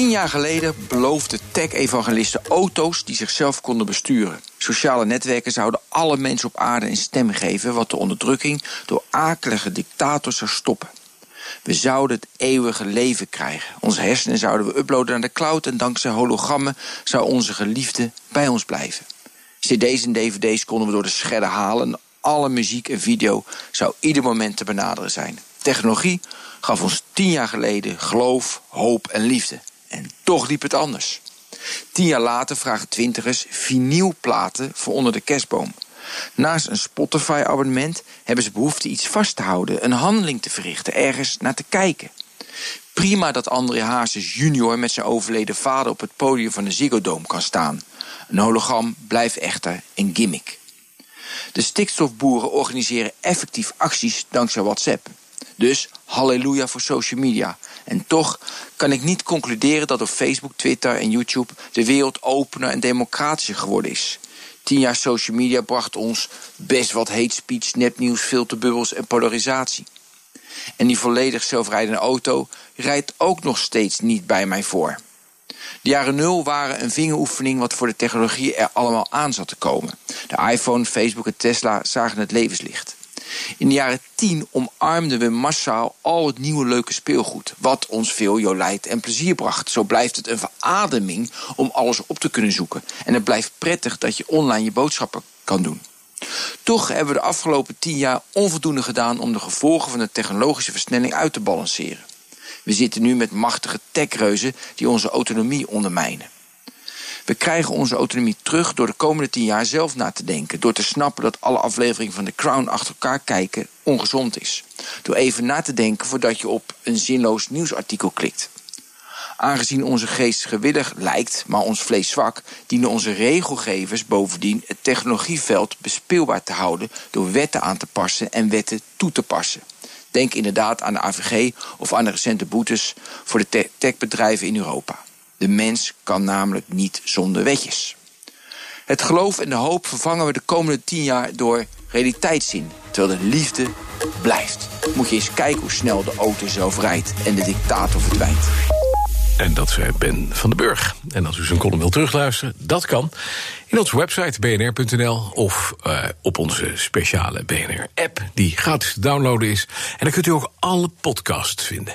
Tien jaar geleden beloofden tech-evangelisten auto's die zichzelf konden besturen. Sociale netwerken zouden alle mensen op aarde een stem geven, wat de onderdrukking door akelige dictators zou stoppen. We zouden het eeuwige leven krijgen. Onze hersenen zouden we uploaden naar de cloud en dankzij hologrammen zou onze geliefde bij ons blijven. CD's en DVD's konden we door de scherden halen. Alle muziek en video zou ieder moment te benaderen zijn. Technologie gaf ons tien jaar geleden geloof, hoop en liefde. En toch liep het anders. Tien jaar later vragen twintigers vinylplaten voor onder de kerstboom. Naast een Spotify-abonnement hebben ze behoefte iets vast te houden, een handeling te verrichten, ergens naar te kijken. Prima dat André Hazes junior met zijn overleden vader op het podium van de Ziggo Dome kan staan. Een hologram blijft echter een gimmick. De stikstofboeren organiseren effectief acties dankzij WhatsApp. Dus halleluja voor social media. En toch kan ik niet concluderen dat op Facebook, Twitter en YouTube de wereld opener en democratischer geworden is. Tien jaar social media bracht ons best wat hate speech, nepnieuws, filterbubbels en polarisatie. En die volledig zelfrijdende auto rijdt ook nog steeds niet bij mij voor. De jaren nul waren een vingeroefening wat voor de technologie er allemaal aan zat te komen. De iPhone, Facebook en Tesla zagen het levenslicht. In de jaren 10 omarmden we massaal al het nieuwe leuke speelgoed, wat ons veel jolijt en plezier bracht. Zo blijft het een verademing om alles op te kunnen zoeken. En het blijft prettig dat je online je boodschappen kan doen. Toch hebben we de afgelopen 10 jaar onvoldoende gedaan om de gevolgen van de technologische versnelling uit te balanceren. We zitten nu met machtige techreuzen die onze autonomie ondermijnen. We krijgen onze autonomie terug door de komende tien jaar zelf na te denken. Door te snappen dat alle afleveringen van The Crown achter elkaar kijken ongezond is. Door even na te denken voordat je op een zinloos nieuwsartikel klikt. Aangezien onze geest gewillig lijkt, maar ons vlees zwak, dienen onze regelgevers bovendien het technologieveld bespeelbaar te houden door wetten aan te passen en wetten toe te passen. Denk inderdaad aan de AVG of aan de recente boetes voor de techbedrijven in Europa. De mens kan namelijk niet zonder wetjes. Het geloof en de hoop vervangen we de komende tien jaar door realiteitszin, terwijl de liefde blijft. Moet je eens kijken hoe snel de auto zelf rijdt en de dictator verdwijnt. En dat zei Ben van den Burg. En als u zijn column wilt terugluisteren, dat kan. In onze website bnr.nl of uh, op onze speciale BNR-app... die gratis te downloaden is. En dan kunt u ook alle podcasts vinden.